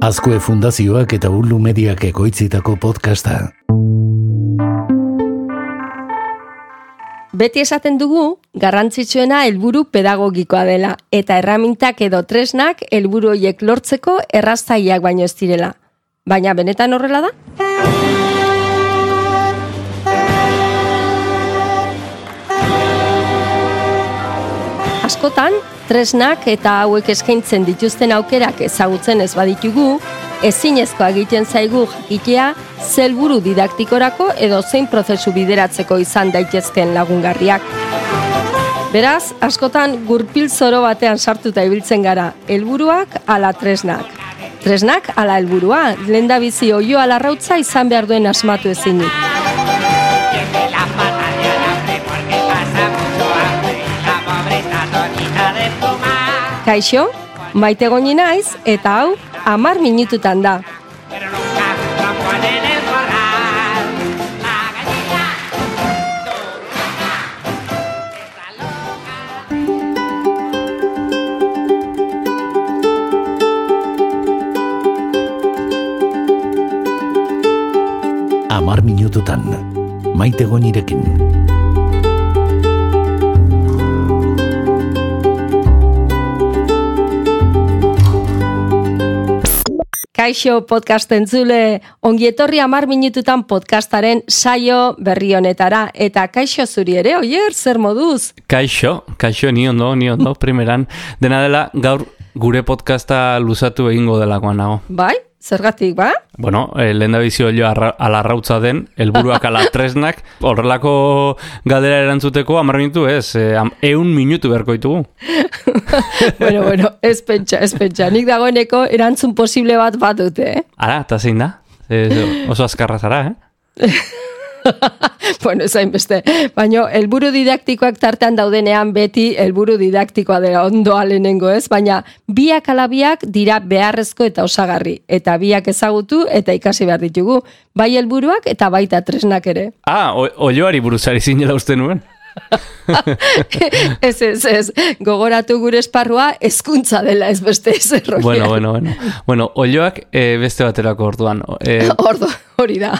Azkue Fundazioak eta Ulu Mediak ekoitzitako podcasta. Beti esaten dugu, garrantzitsuena helburu pedagogikoa dela, eta erramintak edo tresnak helburu horiek lortzeko erraztaiak baino ez direla. Baina benetan horrela da? Askotan, tresnak eta hauek eskaintzen dituzten aukerak ezagutzen ez baditugu, ezinezkoa egiten zaigu jakitea zelburu didaktikorako edo zein prozesu bideratzeko izan daitezken lagungarriak. Beraz, askotan gurpil zoro batean sartuta ibiltzen gara, helburuak ala tresnak. Tresnak ala helburua, lenda bizi oio alarrautza izan behar duen asmatu ezinik. Kaixo, maite goni naiz eta hau amar minututan da. Amar minututan, maite gonirekin. Kaixo podcast entzule, ongi etorri amar minututan podcastaren saio berri honetara. Eta kaixo zuri ere, oier, zer moduz? Kaixo, kaixo, ni ondo, ni ondo, primeran. Dena dela, gaur gure podcasta luzatu egingo delakoan nago. Bai, zergatik, ba? Bueno, eh, lehen da bizio arra- alarrautza den, helburuak ala tresnak, horrelako galdera erantzuteko, amar minutu ez, eh, am- eun minutu beharko ditugu. bueno, bueno, ez pentsa, ez pentsa. Nik dagoeneko erantzun posible bat bat dute, eh? Ara, eta zein da? Eh, oso azkarra zara, eh? bueno, ez hainbeste. Baina, helburu didaktikoak tartean daudenean beti helburu didaktikoa dela ondoa lehenengo ez, baina biak alabiak dira beharrezko eta osagarri. Eta biak ezagutu eta ikasi behar ditugu. Bai helburuak eta baita tresnak ere. Ah, oioari buruzari zinela uste nuen. ez, ez, ez. Gogoratu gure esparrua hezkuntza dela ez beste ez erroia. Bueno, bueno, bueno. Bueno, oioak eh, beste baterako orduan. Eh, Ordo, hori da.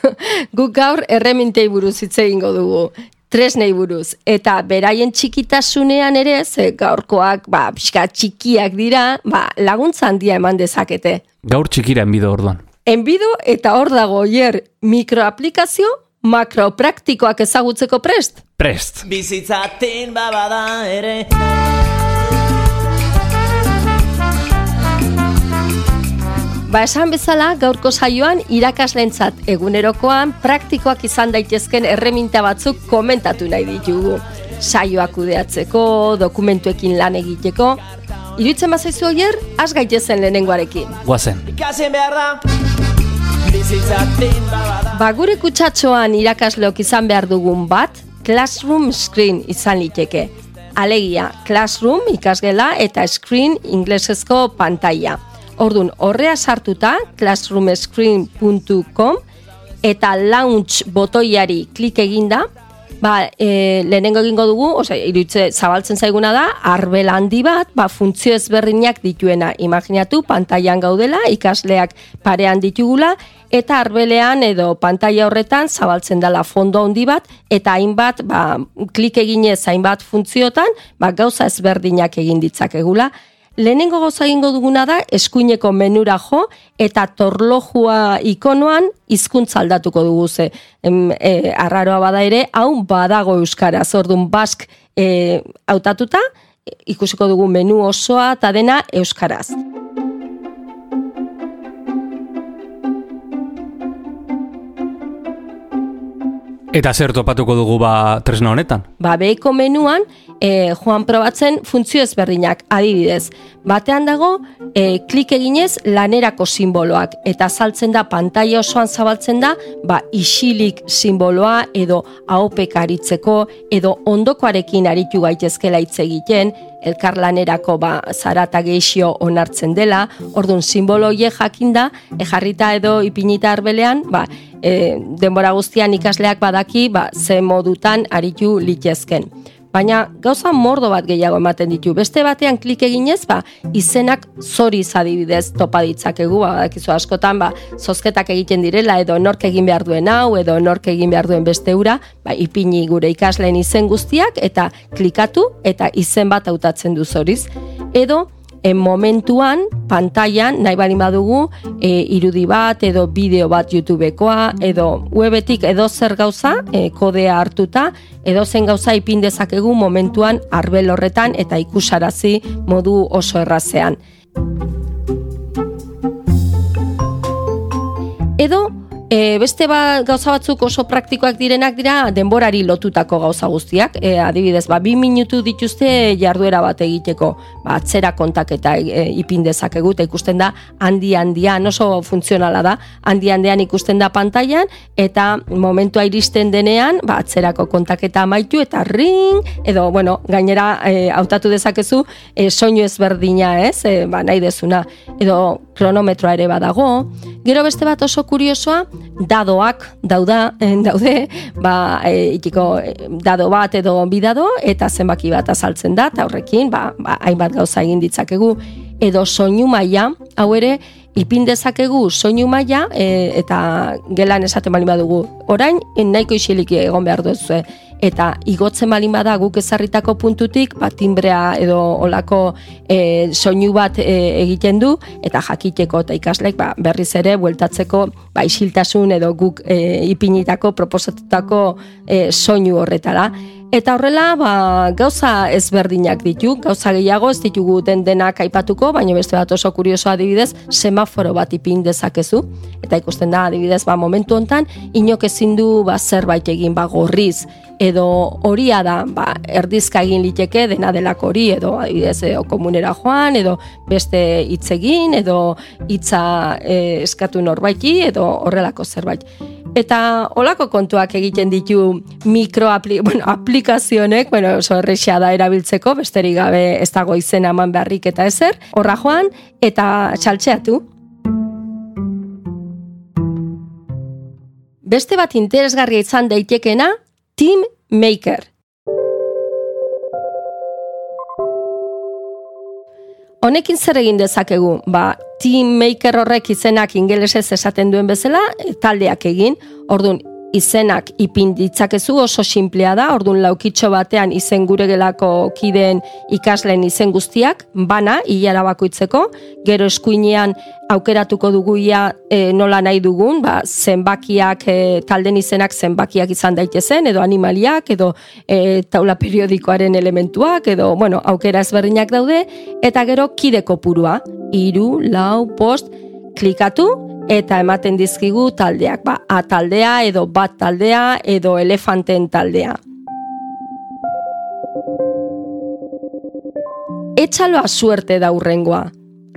Guk gaur erremintei buruz hitz egingo dugu. Tresnei buruz. Eta beraien txikitasunean ere, ze gaurkoak, ba, pixka txikiak dira, ba, laguntza handia eman dezakete. gaur txikira enbido orduan. Enbido eta hor dago hier mikroaplikazio, makropraktikoak ezagutzeko prest. Prest! Bizitzatin babada ere Ba esan bezala, gaurko saioan irakaslentzat egunerokoan praktikoak izan daitezken erreminta batzuk komentatu nahi ditugu. Saioak kudeatzeko, dokumentuekin lan egiteko. Iruitzen bazaizu oier, az gaitezen lehenengoarekin. Guazen. Ikasen behar da Bizitzatin babada Ba gure kutsatxoan irakasleok izan behar dugun bat, classroom screen izan liteke. Alegia, classroom ikasgela eta screen inglesezko pantaila. Ordun horrea sartuta classroomscreen.com eta launch botoiari klik eginda, ba, e, lehenengo egingo dugu, osea, irutze zabaltzen zaiguna da, arbel handi bat, ba, funtzio ezberdinak dituena. Imaginatu, pantailan gaudela, ikasleak parean ditugula, eta arbelean edo pantaila horretan zabaltzen dela fondo handi bat, eta hainbat, ba, klik eginez hainbat funtziotan, ba, gauza ezberdinak egin ditzakegula. Lehenengo gauza egingo duguna da eskuineko menura jo eta torlojua ikonoan hizkuntza aldatuko dugu ze. Em, e, arraroa bada ere, hau badago euskaraz. Ordun bask e, hautatuta ikusiko dugu menu osoa eta dena euskaraz. Eta zer topatuko dugu ba tresna honetan? Ba, beheko menuan, e, joan probatzen funtzio ezberdinak, adibidez. Batean dago, e, klik eginez lanerako simboloak, eta saltzen da pantaila osoan zabaltzen da, ba, isilik simboloa, edo ahopek aritzeko, edo ondokoarekin aritu gaitezkela hitz egiten, elkarlanerako ba, zarata geixio onartzen dela, orduan simbolo horiek jakinda, e, jarrita edo ipinita arbelean, ba, e, denbora guztian ikasleak badaki ba, ze modutan aritu litezken. Baina gauza mordo bat gehiago ematen ditu. Beste batean klik eginez, ba, izenak zoriz adibidez topa ditzakegu, ba, badakizu askotan, ba, zozketak egiten direla, edo nork egin behar duen hau, edo nork egin behar duen beste ura, ba, ipini gure ikasleen izen guztiak, eta klikatu, eta izen bat hautatzen du zoriz. Edo, en momentuan, pantailan, nahi bali badugu, e, irudi bat, edo bideo bat YouTubekoa, edo webetik edo zer gauza, e, kodea hartuta, edo zen gauza ipin dezakegu momentuan arbel horretan eta ikusarazi modu oso errazean. Edo, e, beste ba, gauza batzuk oso praktikoak direnak dira denborari lotutako gauza guztiak. E, adibidez, ba, bi minutu dituzte jarduera bat egiteko, ba, atzera kontaketa e, ipin dezakegu, eta ikusten da handi handian, oso funtzionala da, handi handian ikusten da pantailan, eta momentua iristen denean, ba, atzerako kontaketa amaitu, eta ring, edo, bueno, gainera e, hautatu dezakezu, e, soinu ezberdina, ez, e, ba, nahi dezuna, edo kronometroa ere badago. Gero beste bat oso kuriosoa, dadoak dauda, eh, daude, ba, e, ikiko eh, dado bat edo bidado, eta zenbaki bat azaltzen da, eta horrekin, ba, ba, hainbat gauza egin ditzakegu, edo soinu maila, hau ere, ipin dezakegu soinu maila e, eta gelan esaten bali badugu. Orain nahiko isilik egon behar duzu eta igotzen balin bada guk ezarritako puntutik ba, timbrea edo olako e, soinu bat e, egiten du eta jakiteko eta ikaslek ba, berriz ere bueltatzeko ba, isiltasun edo guk e, ipinitako proposatutako e, soinu horretara. Eta horrela, ba, gauza ezberdinak ditu, gauza gehiago ez ditugu den denak aipatuko, baina beste bat oso kurioso adibidez, semaforo bat ipin dezakezu. Eta ikusten da, adibidez, ba, momentu hontan, inok ezin du ba, zerbait egin ba, gorriz, edo horia da, ba, erdizka egin liteke dena delako hori, edo adibidez, edo komunera joan, edo beste hitz egin, edo hitza e, eskatu norbaiti, edo horrelako zerbait. Eta olako kontuak egiten ditu mikroapli, bueno, aplikazionek, bueno, oso errexea da erabiltzeko, besterik gabe ez dago izena eman beharrik eta ezer, horra joan, eta txaltxeatu. Beste bat interesgarria izan daitekena, Team Maker. Honekin zer egin dezakegu? Ba, team maker horrek izenak ingelesez esaten duen bezala, taldeak egin. Orduan, izenak ipin ditzakezu oso simplea da, orduan laukitxo batean izen gure gelako kideen ikasleen izen guztiak, bana, hilara bakoitzeko, gero eskuinean aukeratuko dugu ia e, nola nahi dugun, ba, zenbakiak, e, talden izenak zenbakiak izan daitezen, edo animaliak, edo e, taula periodikoaren elementuak, edo, bueno, aukera ezberdinak daude, eta gero kide kopurua, iru, lau, post, klikatu, eta ematen dizkigu taldeak, ba, A taldea edo bat taldea edo elefanten taldea. Etxaloa suerte da urrengoa.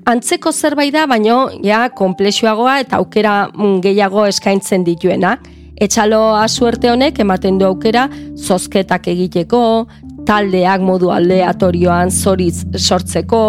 Antzeko zerbait da, baino ja konplexuagoa eta aukera mm, gehiago eskaintzen dituena. Etxaloa suerte honek ematen du aukera zozketak egiteko, taldeak modu aleatorioan zoriz sortzeko,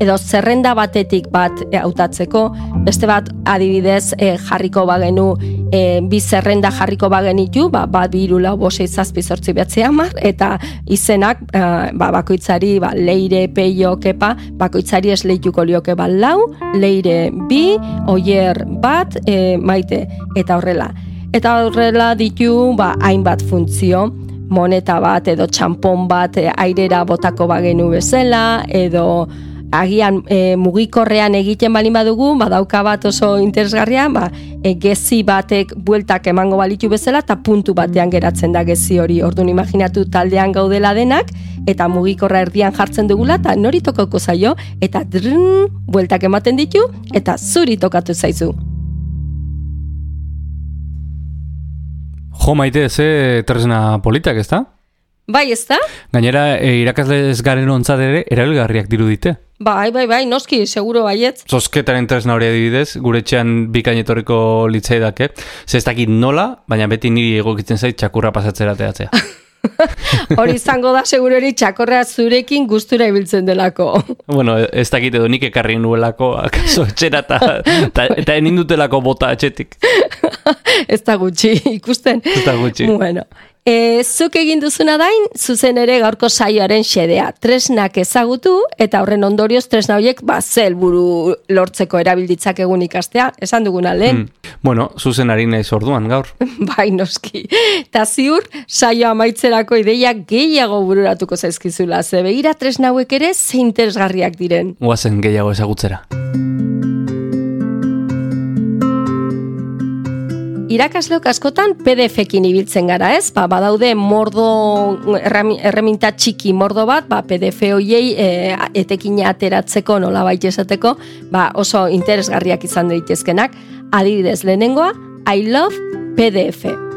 edo zerrenda batetik bat e, hautatzeko, beste bat adibidez e, jarriko bagenu, e, bi zerrenda jarriko bagenitu, ba, bat biru lau bose izazpi sortzi behatzi hamar, eta izenak e, ba, bakoitzari ba, leire, peio, kepa, bakoitzari ez lehituko lioke bat lau, leire bi, oier bat, e, maite, eta horrela. Eta horrela ditu ba, hainbat funtzio, moneta bat edo txampon bat e, airera botako bagenu bezala edo agian e, mugikorrean egiten balin badugu, badauka bat oso interesgarria, ba, e, gezi batek bueltak emango balitu bezala eta puntu batean geratzen da gezi hori. Orduan imaginatu taldean gaudela denak eta mugikorra erdian jartzen dugula eta nori tokako zaio eta drrrn, bueltak ematen ditu eta zuri tokatu zaizu. Jo maite, ze tresna politak, ez da? Bai, ez da? Gainera, e, irakasle ez garen ontzat ere, erabilgarriak dirudite. Bai, bai, bai, noski, seguro baiet. Zosketaren tresna hori adibidez, gure etxean bikain etorriko litzai dake. Ze ez dakit nola, baina beti niri egokitzen zait txakurra pasatzera teatzea. Hori izango da seguro hori txakorrea zurekin gustura ibiltzen delako. bueno, ez dakit edo nik ekarri nuelako, akaso etxera eta, eta, eta enindutelako bota etxetik. ez da gutxi, ikusten. Ez da gutxi. Bueno, e, zuk egin duzuna dain, zuzen ere gaurko saioaren xedea. Tresnak ezagutu, eta horren ondorioz tresna horiek, ba, ze helburu lortzeko erabilditzak egun ikastea, esan duguna lehen. Hmm. Bueno, zuzenari naiz orduan gaur. bai, noski. Ta ziur, saio amaitzerako ideiak gehiago bururatuko zaizkizula. Ze begira tresna hauek ere, ze interesgarriak diren. Guazen gehiago ezagutzera. Irakasleok askotan PDF-ekin ibiltzen gara, ez? Ba, badaude mordo, erreminta txiki mordo bat, ba, PDF hoiei e, etekina ateratzeko nola esateko, ba, oso interesgarriak izan daitezkenak. Adibidez, lehenengoa, I love PDF.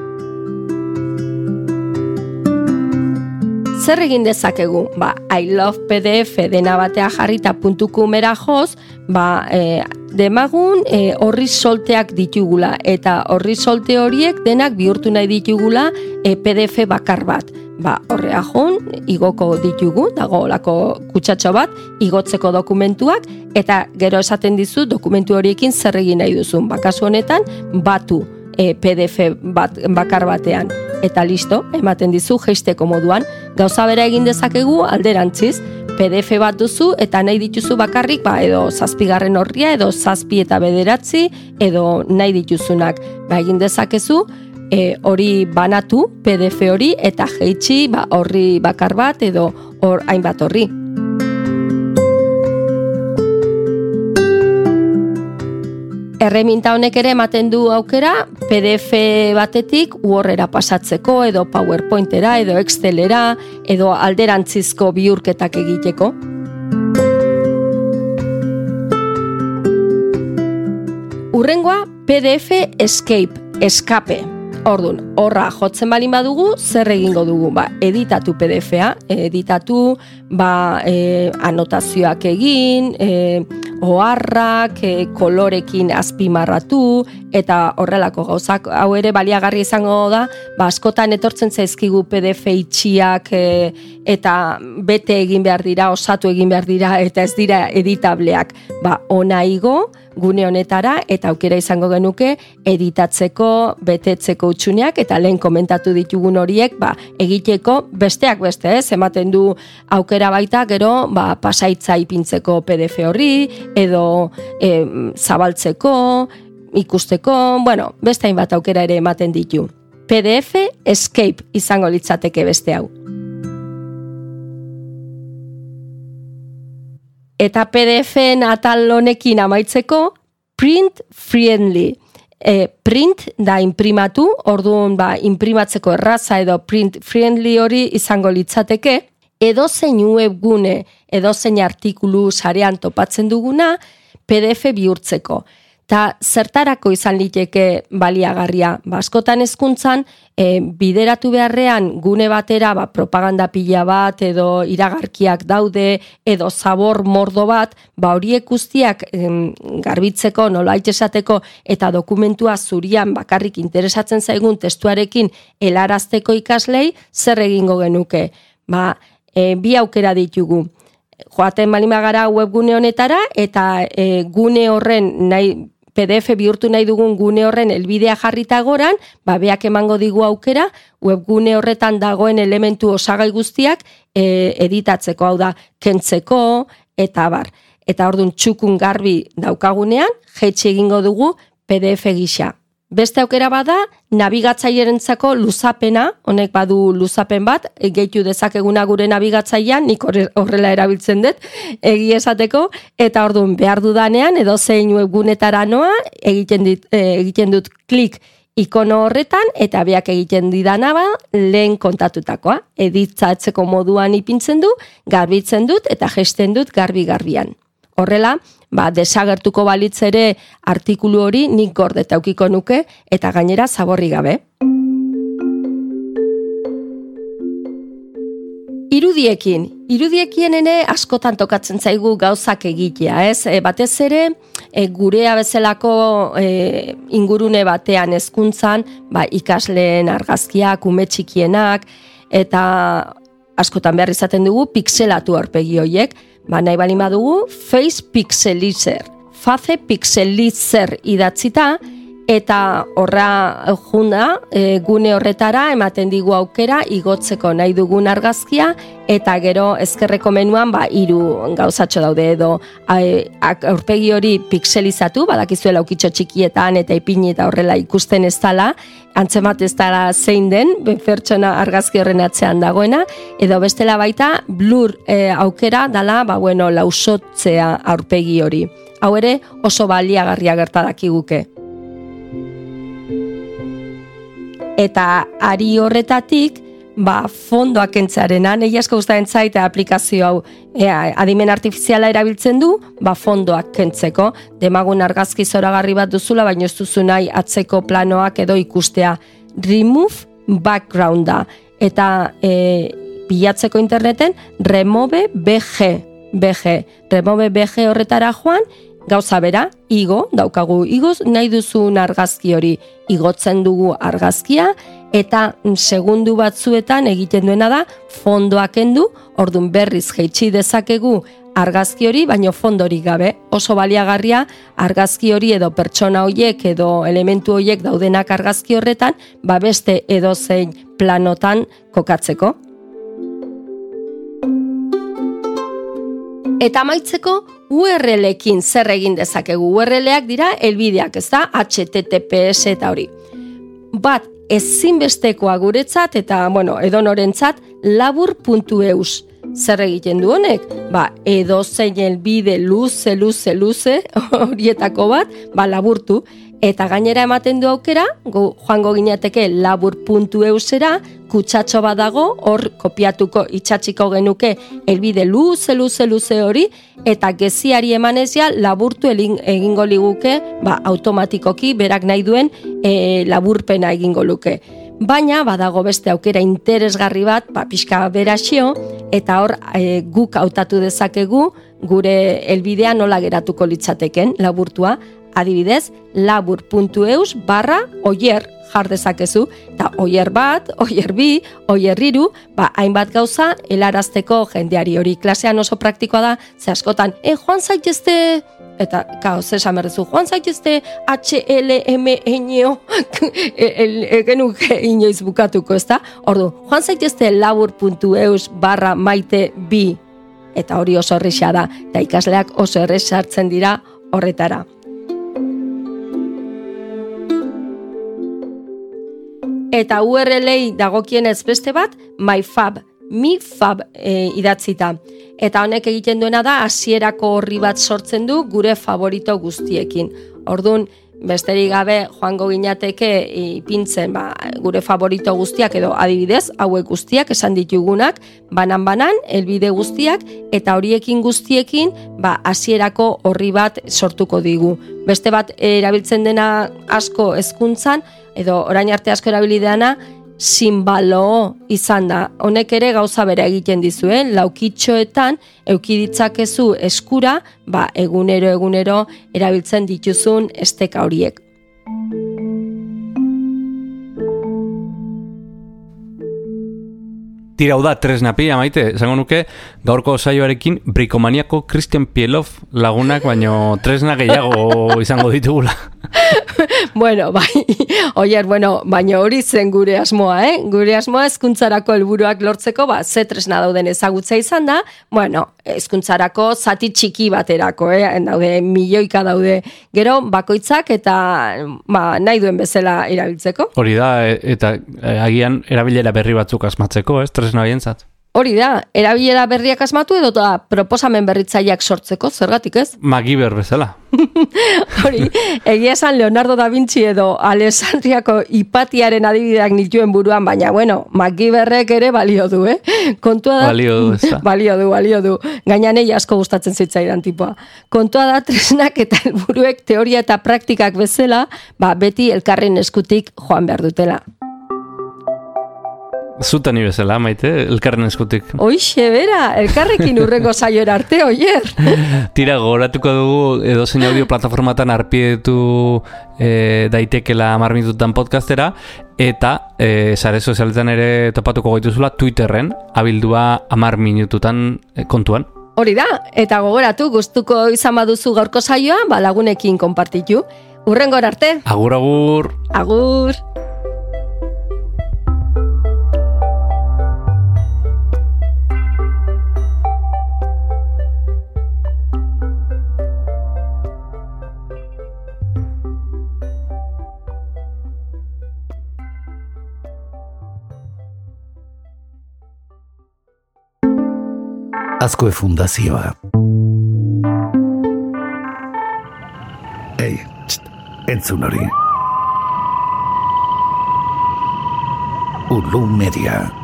Zer egin dezakegu? Ba, I love PDF dena batea jarrita puntuku mera joz, ba, e, demagun e, horri solteak ditugula eta horri solte horiek denak bihurtu nahi ditugula e, PDF bakar bat. Ba, horrea joan, igoko ditugu, dago olako kutsatxo bat, igotzeko dokumentuak, eta gero esaten dizu dokumentu horiekin zer egin nahi duzun. Ba, kasu honetan, batu e, PDF bat, bakar batean. Eta listo, ematen dizu geisteko moduan. Gauza bera egin dezakegu alderantziz, PDF bat duzu eta nahi dituzu bakarrik, ba, edo zazpigarren horria, edo zazpi eta bederatzi, edo nahi dituzunak. Ba, egin dezakezu, e, hori banatu, PDF hori, eta jeitsi ba, horri bakar bat, edo hor hainbat horri. Erreminta honek ere ematen du aukera PDF batetik Wordera pasatzeko edo PowerPointera edo Excelera edo alderantzizko bihurketak egiteko. Urrengoa PDF Escape, escape. Ordun, horra jotzen balin badugu, zer egingo dugu? Ba, editatu PDF-a, editatu, ba, e, anotazioak egin, e, oharrak, e, kolorekin azpimarratu, eta horrelako gauzak, hau ere baliagarri izango da, ba, askotan etortzen zaizkigu PDF itxiak, e, eta bete egin behar dira, osatu egin behar dira, eta ez dira editableak. Ba, ona igo, gune honetara eta aukera izango genuke editatzeko, betetzeko utxuneak eta lehen komentatu ditugun horiek ba, egiteko besteak beste, ez, ematen du aukera baita gero ba, pasaitza ipintzeko PDF horri edo e, zabaltzeko, ikusteko, bueno, beste hainbat aukera ere ematen ditu. PDF Escape izango litzateke beste hau. Eta PDF-en atal honekin amaitzeko, print friendly. E, print da imprimatu, orduan ba, imprimatzeko erraza edo print friendly hori izango litzateke, edo zein webgune, edo zein artikulu sarean topatzen duguna, PDF bihurtzeko. Ta zertarako izan liteke baliagarria, ba, askotan hezkuntzan e, bideratu beharrean gune batera ba, propaganda pila bat edo iragarkiak daude edo zabor mordo bat, ba horiek guztiak garbitzeko, nolait esateko eta dokumentua zurian bakarrik interesatzen zaigun testuarekin helarazteko ikaslei zer egingo genuke. Ba, e, bi aukera ditugu joaten balima gara webgune honetara eta e, gune horren nahi PDF bihurtu nahi dugun gune horren helbidea jarrita goran, ba beak emango digu aukera webgune horretan dagoen elementu osagai guztiak e, editatzeko, hau da, kentzeko eta bar. Eta ordun txukun garbi daukagunean, jetxe egingo dugu PDF gisa. Beste aukera bada, nabigatzailerentzako luzapena, honek badu luzapen bat, gehitu dezakeguna gure nabigatzailean, nik horre- horrela erabiltzen dut, egi esateko, eta orduan behar dudanean, edo zein webgunetara noa, egiten, dit, e, egiten dut klik ikono horretan, eta beak egiten didana ba, lehen kontatutakoa. Editzatzeko moduan ipintzen du, garbitzen dut, eta gesten dut garbi-garbian. Horrela, ba, desagertuko balitz ere artikulu hori nik gordeta ukiko nuke eta gainera zaborri gabe. Irudiekin, irudiekin ene askotan tokatzen zaigu gauzak egitea, ez? E, batez ere, e, gurea bezalako e, ingurune batean hezkuntzan, ba, ikasleen argazkiak, ume txikienak, eta askotan behar izaten dugu pixelatu aurpegi horiek, ba, nahi bali badugu face pixelizer, face pixelizer idatzita, eta horra junda e, gune horretara ematen digu aukera igotzeko nahi dugun argazkia eta gero ezkerreko menuan ba hiru gauzatxo daude edo ak- aurpegi hori pixelizatu badakizuela ukitxo txikietan eta ipini eta horrela ikusten ez dala antzemat ez dala zein den pertsona argazki horren atzean dagoena edo bestela baita blur e, aukera dala ba bueno lausotzea aurpegi hori. Hau ere oso baliagarria gertadakiguke eta ari horretatik ba, fondoak kentzarena, nahi asko gustatzen zait aplikazio hau e, adimen artifiziala erabiltzen du, ba, fondoak kentzeko. Demagun argazki zoragarri bat duzula, baina ez duzu nahi atzeko planoak edo ikustea. Remove backgrounda. Eta e, bilatzeko interneten remove BG. BG. Remove BG horretara joan, gauza bera, igo, daukagu igoz, nahi duzun argazki hori igotzen dugu argazkia, eta segundu batzuetan egiten duena da fondoak kendu, ordun berriz jeitsi dezakegu argazki hori, baino fondorik gabe. Oso baliagarria argazki hori edo pertsona hoiek edo elementu hoiek daudenak argazki horretan, ba beste edozein planotan kokatzeko. Eta amaitzeko URL-ekin zer egin dezakegu. URL-ak dira elbideak, ez da? HTTPS eta hori. Bat, ezinbestekoa guretzat eta, bueno, edonorentzat labur.eus. Zer egiten du honek? Ba, edo zein elbide luze, luze, luze, horietako bat, ba, laburtu. Eta gainera ematen du aukera, gu, joango ginateke labur.eusera, kutsatxo badago, hor kopiatuko itxatxiko genuke elbide luze, luze, luze hori, eta geziari emanez ja laburtu elin- egingo liguke, ba, automatikoki berak nahi duen e, laburpena egingo luke. Baina badago beste aukera interesgarri bat, ba, pixka beraxio, eta hor e, guk hautatu dezakegu gure helbidea nola geratuko litzateken laburtua, adibidez, labur.eus barra oier jar dezakezu, eta oier bat, oier bi, oier hiru, ba, hainbat gauza helarazteko jendeari hori klasean oso praktikoa da, ze askotan, e, joan zaitezte, eta, kao, ze duzu, joan zaitezte HLM-eño, genuke inoiz bukatuko, ezta? Ordu, joan zaitezte labur.eus barra maite bi, eta hori oso erresa da, eta ikasleak oso errez sartzen dira horretara. Eta URL-ei dagokienez beste bat, myfab, mifab e, idatzita. Eta honek egiten duena da hasierako horri bat sortzen du gure favorito guztiekin. Ordun besterik gabe joango ginateke ipintzen ba, gure favorito guztiak edo adibidez hauek guztiak esan ditugunak banan-banan helbide guztiak eta horiekin guztiekin ba hasierako horri bat sortuko digu. Beste bat erabiltzen dena asko hezkuntzan edo orain arte asko erabilideana sinbalo izan da. Honek ere gauza bera egiten dizuen, laukitxoetan eukiditzakezu eskura, ba, egunero egunero erabiltzen dituzun esteka horiek. Tira da, tresnapi, amaite, esango nuke, gaurko saioarekin brikomaniako Christian Pielov lagunak, baino tresna gehiago izango ditugula. bueno, bai, oier, bueno, baina hori zen gure asmoa, eh? Gure asmoa hezkuntzarako helburuak lortzeko, ba, ze tresna dauden ezagutza izan da, bueno, hezkuntzarako zati txiki baterako, eh? Daude, milioika daude, gero, bakoitzak eta ba, nahi duen bezala erabiltzeko. Hori da, eta e, agian erabilera berri batzuk asmatzeko, ez, tresna horientzat. Hori da, erabilera berriak asmatu edo da proposamen berritzaileak sortzeko, zergatik ez? Magiber bezala. Hori, egia esan Leonardo da Vinci edo Alessandriako ipatiaren adibideak nituen buruan, baina, bueno, MacGyverrek ere balio du, eh? Kontua da... Balio du, ezta? balio du, balio du. Gaina nei asko gustatzen zitzaidan tipoa. Kontua da tresnak eta helburuek teoria eta praktikak bezala, ba, beti elkarren eskutik joan behar dutela. Zutani bezala, maite, elkarren eskutik. Hoixe, bera, elkarrekin urrengo saioera arte, oier. Tira, goratuko dugu edo zein audio plataformatan arpietu e, daitekela amar minututan podcastera, eta e, sare sozialetan ere topatuko gaituzula Twitterren, abildua amar minututan e, kontuan. Hori da, eta gogoratu, gustuko izan baduzu gaurko saioa, ba lagunekin konpartitu. Urrengor arte, Agur, agur! agur! Azkoe fundazioa. Ei, txt, entzun hori. Ulu media.